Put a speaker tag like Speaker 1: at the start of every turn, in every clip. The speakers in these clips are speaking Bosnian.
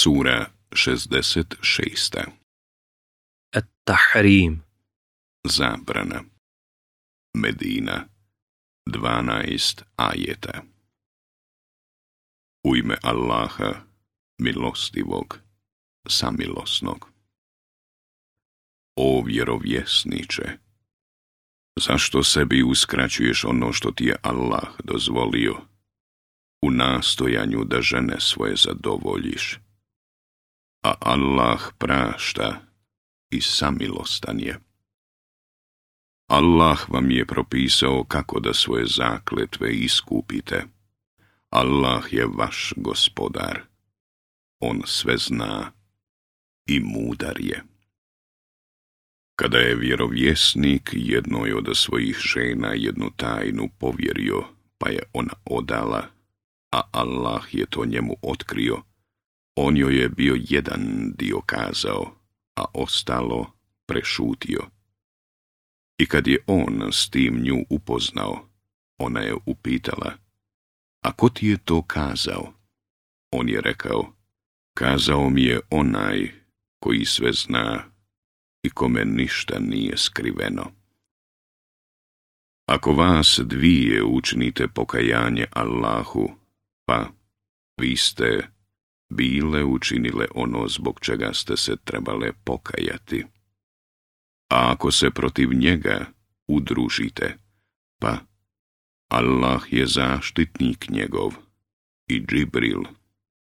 Speaker 1: Sura 66. At-Tahrim Zabrana Medina 12 ajeta U ime Allaha, milostivog, samilosnog. O vjerovjesniče, zašto sebi uskraćuješ ono što ti je Allah dozvolio u nastojanju da žene svoje zadovoljiš? a Allah prašta i samilostan je. Allah vam je propisao kako da svoje zakletve iskupite. Allah je vaš gospodar. On sve zna i mudar je. Kada je vjerovjesnik jednoj od svojih žena jednu tajnu povjerio, pa je ona odala, a Allah je to njemu otkrio, on joj je bio jedan dio kazao, a ostalo prešutio. I kad je on s tim nju upoznao, ona je upitala, a ko ti je to kazao? On je rekao, kazao mi je onaj koji sve zna i kome ništa nije skriveno. Ako vas dvije učinite pokajanje Allahu, pa vi ste bile učinile ono zbog čega ste se trebale pokajati. A ako se protiv njega udružite, pa Allah je zaštitnik njegov, i Džibril,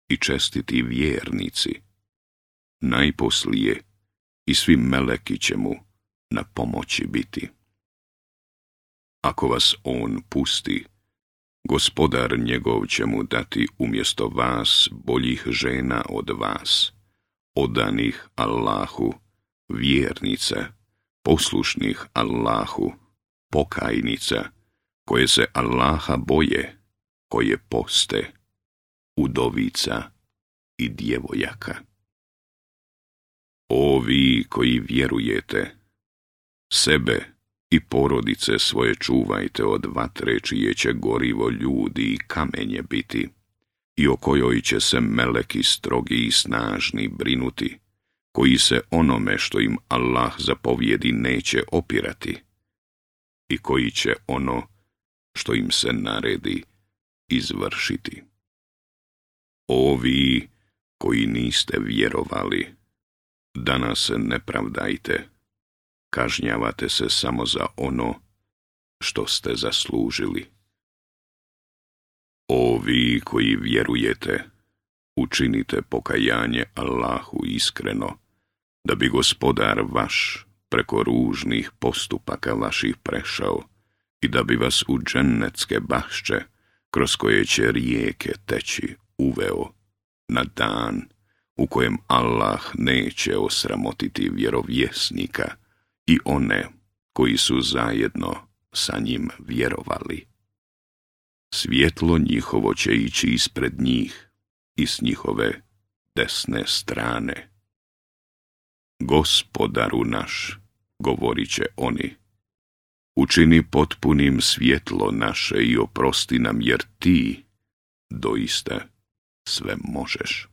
Speaker 1: i čestiti vjernici. Najposlije i svi meleki će mu na pomoći biti. Ako vas on pusti, Gospodar njegov će mu dati umjesto vas boljih žena od vas, odanih Allahu, vjernica, poslušnih Allahu, pokajnica, koje se Allaha boje, koje poste, udovica i djevojaka. Ovi koji vjerujete, sebe i porodice svoje čuvajte od vatre čije će gorivo ljudi i kamenje biti i o kojoj će se meleki strogi i snažni brinuti, koji se onome što im Allah zapovjedi neće opirati i koji će ono što im se naredi izvršiti. Ovi koji niste vjerovali, danas ne pravdajte kažnjavate se samo za ono što ste zaslužili. O vi koji vjerujete, učinite pokajanje Allahu iskreno, da bi gospodar vaš preko ružnih postupaka vaših prešao i da bi vas u džennetske bašće, kroz koje će rijeke teći, uveo na dan u kojem Allah neće osramotiti vjerovjesnika, i one koji su zajedno sa njim vjerovali. Svjetlo njihovo će ići ispred njih i s njihove desne strane. Gospodaru naš, govorit će oni, učini potpunim svjetlo naše i oprosti nam, jer ti doista sve možeš.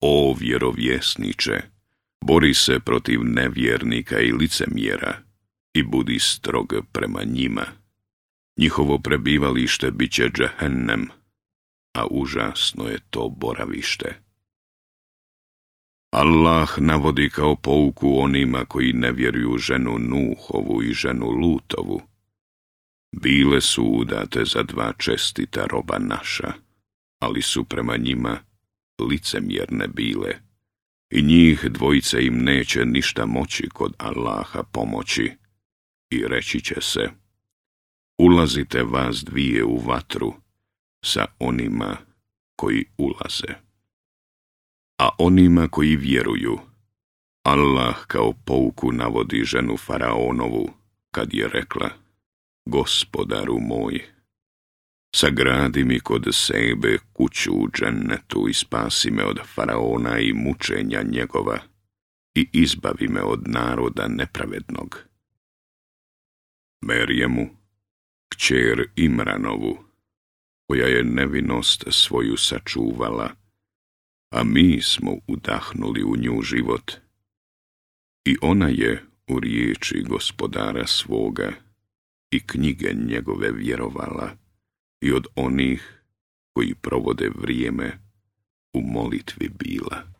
Speaker 1: O vjerovjesniče, Bori se protiv nevjernika i licemjera i budi strog prema njima. Njihovo prebivalište bit će džehennem, a užasno je to boravište. Allah navodi kao pouku onima koji ne vjeruju ženu Nuhovu i ženu Lutovu. Bile su udate za dva čestita roba naša, ali su prema njima licemjerne bile i njih dvojice im neće ništa moći kod Allaha pomoći. I reći će se, ulazite vas dvije u vatru sa onima koji ulaze. A onima koji vjeruju, Allah kao pouku navodi ženu Faraonovu, kad je rekla, gospodaru moj, sagradi mi kod sebe kuću u džennetu i spasi me od faraona i mučenja njegova i izbavi me od naroda nepravednog. Merjemu, kćer Imranovu, koja je nevinost svoju sačuvala, a mi smo udahnuli u nju život. I ona je u riječi gospodara svoga i knjige njegove vjerovala i od onih koji provode vrijeme u molitvi bila.